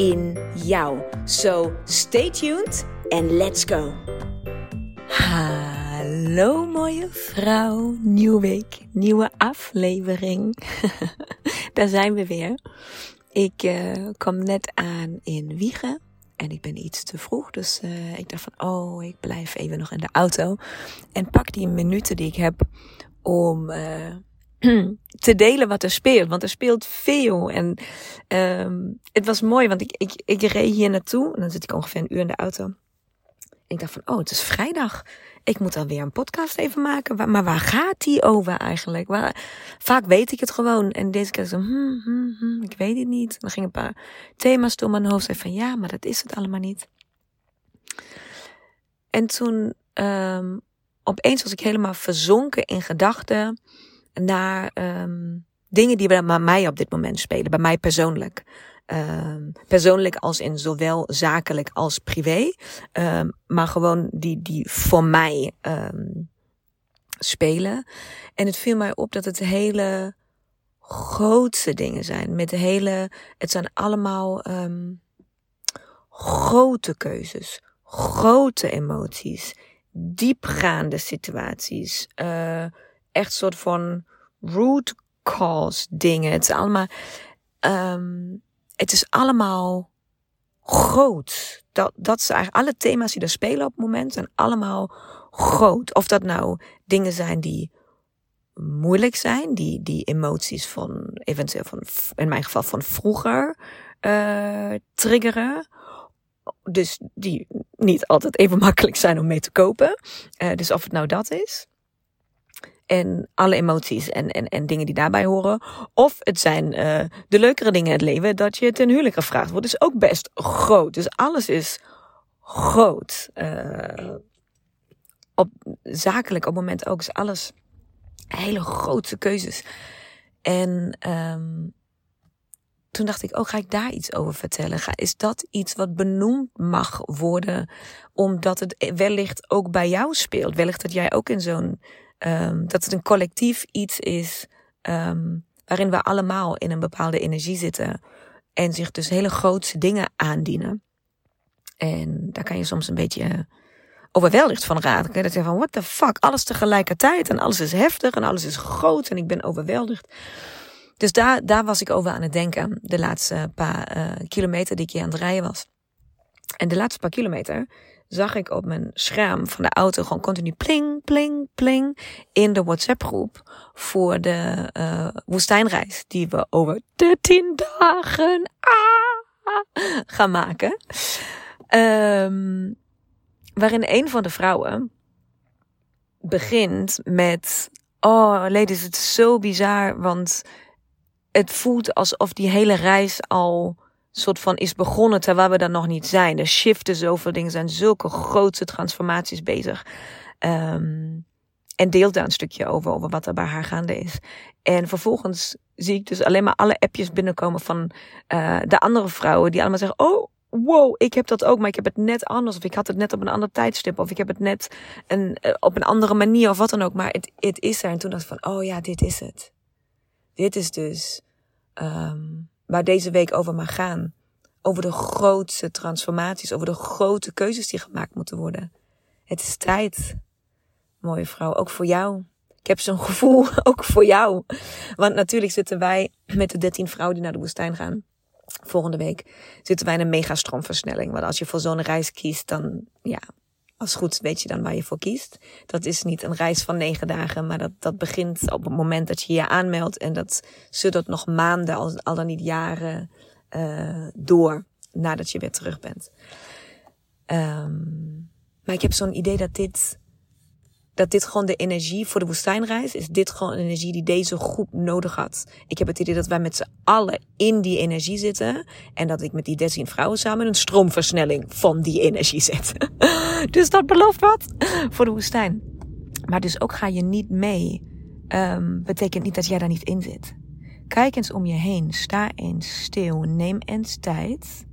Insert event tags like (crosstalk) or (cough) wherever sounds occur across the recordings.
in jou. So stay tuned and let's go. Hallo mooie vrouw, nieuwe week, nieuwe aflevering. (laughs) Daar zijn we weer. Ik uh, kwam net aan in Wiegen en ik ben iets te vroeg, dus uh, ik dacht van oh, ik blijf even nog in de auto en pak die minuten die ik heb om uh, (clears throat) te delen wat er speelt. Want er speelt veel. En um, het was mooi, want ik, ik, ik reed hier naartoe. En dan zit ik ongeveer een uur in de auto. ik dacht van, oh, het is vrijdag. Ik moet alweer een podcast even maken. Maar waar gaat die over eigenlijk? Waar, vaak weet ik het gewoon. En deze keer zo, hmm, hmm, hmm, ik weet het niet. En dan ging een paar thema's door mijn hoofd. Zei van, ja, maar dat is het allemaal niet. En toen, um, opeens was ik helemaal verzonken in gedachten naar um, dingen die bij mij op dit moment spelen, bij mij persoonlijk. Um, persoonlijk als in zowel zakelijk als privé, um, maar gewoon die, die voor mij spelen. En het viel mij op dat het hele grootste dingen zijn. Met hele, het zijn allemaal grote keuzes, grote emoties, diepgaande situaties. Uh, echt soort van root cause dingen. Het is allemaal, um, het is allemaal groot. Dat, dat is eigenlijk alle thema's die er spelen op het moment zijn allemaal groot. Of dat nou dingen zijn die moeilijk zijn, die, die emoties van eventueel van, in mijn geval van vroeger uh, triggeren. Dus die niet altijd even makkelijk zijn om mee te kopen. Uh, dus of het nou dat is en alle emoties en, en, en dingen die daarbij horen. Of het zijn uh, de leukere dingen in het leven dat je ten huwelijk gevraagd wordt. is ook best groot. Dus alles is groot. Uh, op, zakelijk op het moment ook is alles hele grote keuzes. En um, toen dacht ik, oh, ga ik daar iets over vertellen? Ga, is dat iets wat benoemd mag worden, omdat het wellicht ook bij jou speelt? Wellicht dat jij ook in zo'n um, dat het een collectief iets is um, waarin we allemaal in een bepaalde energie zitten en zich dus hele grootse dingen aandienen. En daar kan je soms een beetje overweldigd van raken. Dat je van, what the fuck, alles tegelijkertijd en alles is heftig en alles is groot en ik ben overweldigd. Dus daar, daar was ik over aan het denken de laatste paar uh, kilometer die ik hier aan het rijden was. En de laatste paar kilometer zag ik op mijn scherm van de auto gewoon continu pling, pling, pling in de WhatsApp groep voor de uh, woestijnreis die we over 13 dagen ah, gaan maken. Um, waarin een van de vrouwen begint met, oh ladies, het is zo bizar, want het voelt alsof die hele reis al soort van is begonnen terwijl we daar nog niet zijn. Er shiften zoveel dingen, zijn zulke grote transformaties bezig. Um, en deelt daar een stukje over, over wat er bij haar gaande is. En vervolgens zie ik dus alleen maar alle appjes binnenkomen van uh, de andere vrouwen die allemaal zeggen: Oh, wow, ik heb dat ook, maar ik heb het net anders. Of ik had het net op een ander tijdstip. Of ik heb het net een, uh, op een andere manier of wat dan ook. Maar het, het is er. En toen dacht ik van: Oh ja, dit is het. Dit is dus um, waar deze week over mag gaan. Over de grootste transformaties, over de grote keuzes die gemaakt moeten worden. Het is tijd, mooie vrouw, ook voor jou. Ik heb zo'n (laughs) gevoel, ook voor jou. Want natuurlijk zitten wij met de 13 vrouwen die naar de woestijn gaan. Volgende week zitten wij in een megastroomversnelling. Want als je voor zo'n reis kiest, dan ja, als goed weet je dan waar je voor kiest. Dat is niet een reis van negen dagen, maar dat, dat begint op het moment dat je je aanmeldt. En dat zullen nog maanden, al, dan niet jaren, uh, door nadat je weer terug bent. Um, maar ik heb zo'n idee dat dit, dat dit gewoon de energie voor de woestijnreis is. Dit gewoon een energie die deze groep nodig had. Ik heb het idee dat wij met z'n allen in die energie zitten. En dat ik met die 13 vrouwen samen een stroomversnelling van die energie zet. (laughs) (laughs) dus dat belooft wat voor de woestijn. Maar dus ook ga je niet mee. Um, betekent niet dat jij daar niet in zit. Kijk eens om je heen. Sta eens stil. Neem eens tijd.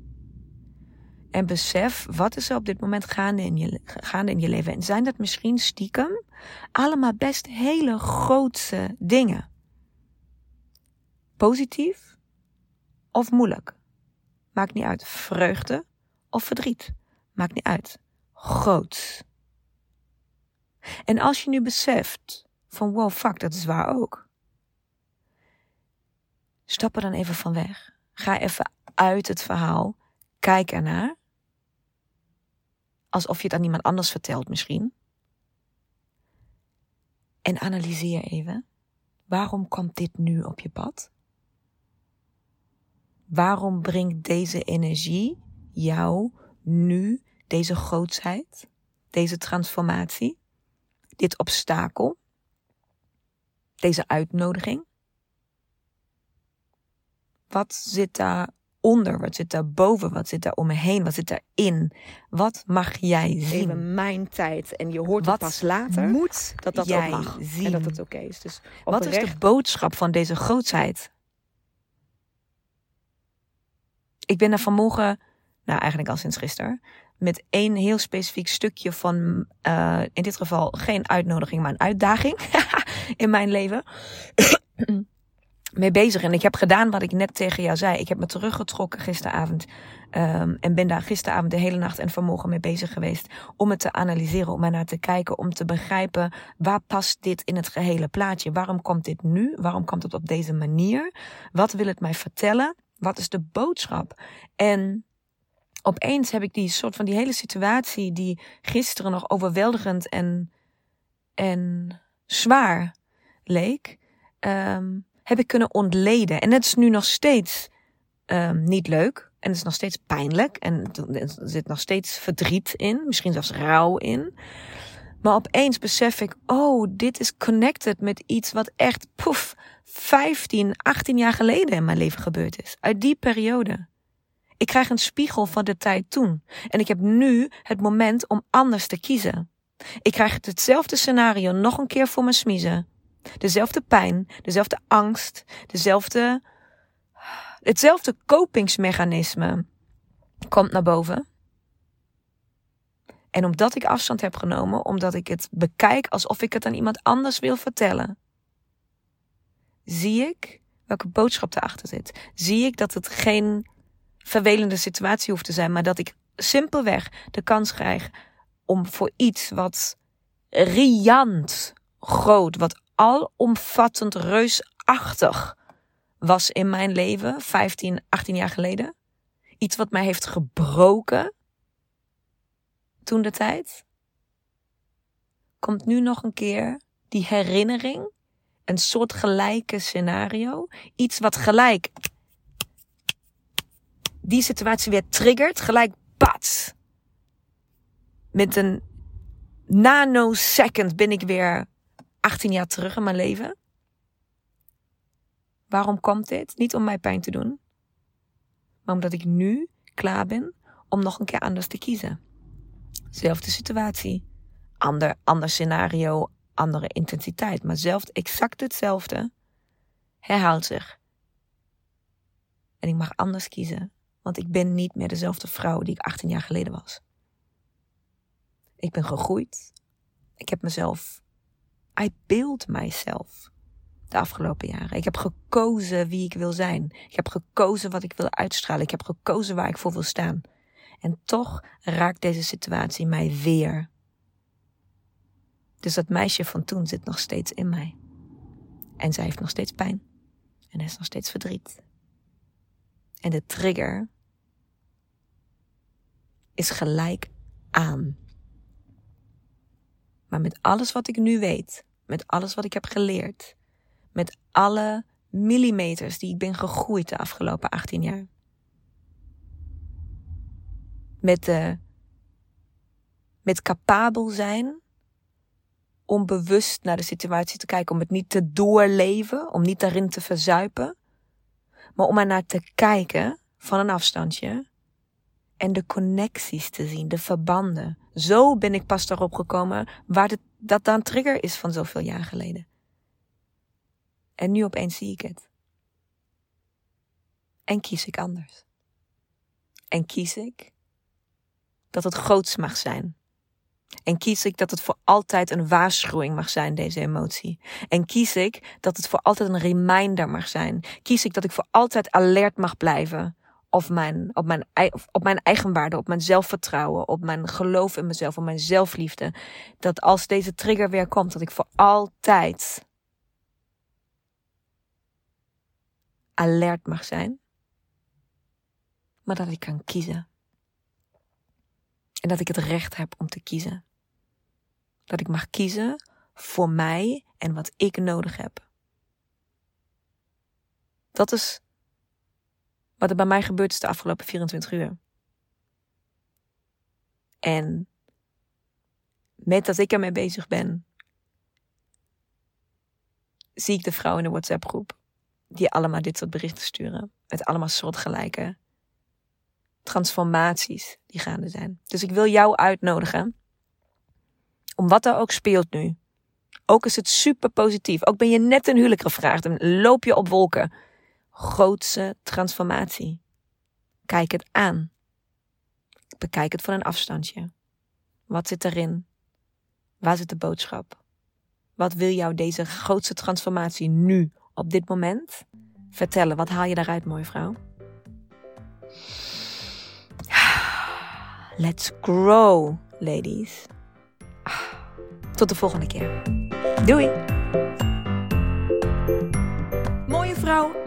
En besef, wat is er op dit moment gaande in, je, gaande in je leven? En zijn dat misschien stiekem allemaal best hele grootse dingen? Positief of moeilijk? Maakt niet uit. Vreugde of verdriet? Maakt niet uit. Groot. En als je nu beseft van wow, fuck, dat is waar ook. Stap er dan even van weg. Ga even uit het verhaal. Kijk ernaar alsof je het aan iemand anders vertelt misschien. En analyseer even. Waarom komt dit nu op je pad? Waarom brengt deze energie jou nu deze grootsheid, deze transformatie, dit obstakel, deze uitnodiging? Wat zit daar onder? Wat zit daar boven? Wat zit daar om me heen? Wat zit daarin? Wat mag jij zien? Even mijn tijd. En je hoort Wat het pas later. moet dat dat jij mag. zien? En dat het oké is. Dus Wat is de boodschap van deze grootsheid? Ik ben er vanmorgen, nou eigenlijk al sinds gisteren, met één heel specifiek stukje van, eh, in dit geval geen uitnodiging, maar een uitdaging (laughs) in mijn leven, (clears throat) mee bezig. En ik heb gedaan wat ik net tegen jou zei. Ik heb me teruggetrokken gisteravond ehm, en ben daar gisteravond de hele nacht en vanmorgen mee bezig geweest om het te analyseren, om er naar te kijken, om te begrijpen waar past dit in het gehele plaatje? Waarom komt dit nu? Waarom komt het op deze manier? Wat wil het mij vertellen? Wat is de boodschap? En opeens heb ik die soort van die hele situatie die gisteren nog overweldigend en, en zwaar leek, ehm, heb ik kunnen ontleden. En het is nu nog steeds ehm, niet leuk. En het is nog steeds pijnlijk. En er zit nog steeds verdriet in. Misschien zelfs rouw in. Maar opeens besef ik, oh, dit is connected met iets wat echt, poef, 15, 18 jaar geleden in mijn leven gebeurd is. Uit die periode. Ik krijg een spiegel van de tijd toen. En ik heb nu het moment om anders te kiezen. Ik krijg hetzelfde scenario nog een keer voor me smiezen. Dezelfde pijn, dezelfde angst, dezelfde, hetzelfde kopingsmechanisme komt naar boven. En omdat ik afstand heb genomen, omdat ik het bekijk alsof ik het aan iemand anders wil vertellen, zie ik welke boodschap erachter zit. Zie ik dat het geen vervelende situatie hoeft te zijn, maar dat ik simpelweg de kans krijg om voor iets wat riant groot, wat alomvattend reusachtig was in mijn leven, 15, 18 jaar geleden. Iets wat mij heeft gebroken toen de tijd. Komt nu nog een keer die herinnering, een soort gelijke scenario, iets wat gelijk die situatie weer triggert, gelijk bats. Met een nanosecond ben ik weer 18 jaar terug in mijn leven. Waarom komt dit? Niet om mij pijn te doen, maar omdat ik nu klaar ben om nog een keer anders te kiezen. Zelfde situatie, ander, ander scenario, andere intensiteit, maar zelf exact hetzelfde herhaalt zich. En ik mag anders kiezen, want ik ben niet meer dezelfde vrouw die ik 18 jaar geleden was. Ik ben gegroeid. Ik heb mezelf I build myself de afgelopen jaren. Ik heb gekozen wie ik wil zijn. Ik heb gekozen wat ik wil uitstralen. Ik heb gekozen waar ik voor wil staan. En toch raakt deze situatie mij weer. Dus dat meisje van toen zit nog steeds in mij. En zij heeft nog steeds pijn. En is nog steeds verdriet. En de trigger is gelijk aan. Maar met alles wat ik nu weet, met alles wat ik heb geleerd, met alle millimeters die ik ben gegroeid de afgelopen 18 jaar. Met, de, met capabel zijn om bewust naar de situatie te kijken, om het niet te doorleven, om niet daarin te verzuipen, maar om er naar te kijken van een afstandje en de connecties te zien, de verbanden. Zo ben ik pas daarop gekomen waar dat dan trigger is van zoveel jaar geleden. En nu opeens zie ik het. En kies ik anders. En kies ik dat het groots mag zijn. En kies ik dat het voor altijd een waarschuwing mag zijn, deze emotie. En kies ik dat het voor altijd een reminder mag zijn. Kies ik dat ik voor altijd alert mag blijven op mijn, op mijn, op mijn eigenwaarde, op mijn zelfvertrouwen, op mijn geloof in mezelf, op mijn zelfliefde. Dat als deze trigger weer komt, dat ik voor altijd alert mag zijn. Maar dat ik kan kiezen. En dat ik het recht heb om te kiezen. Dat ik mag kiezen voor mij en wat ik nodig heb. Dat is wat er bij mij gebeurd is de afgelopen 24 uur. En met dat ik ermee bezig ben, zie ik de vrouwen in de WhatsApp groep die allemaal dit soort berichten sturen. Met allemaal soortgelijke transformaties die gaande zijn. Dus ik wil jou uitnodigen om wat er ook speelt nu. Ook is het super positief. Ook ben je net een huwelijk gevraagd en loop je op wolken. Grootse transformatie. Kijk het aan. Bekijk het van een afstandje. Wat zit erin? Waar zit de boodschap? Wat wil jou deze grootste transformatie nu, op dit moment, vertellen? Wat haal je daaruit, mooie vrouw? (sighs) Let's grow, ladies. Tot de volgende keer. Doei! Mooie vrouw,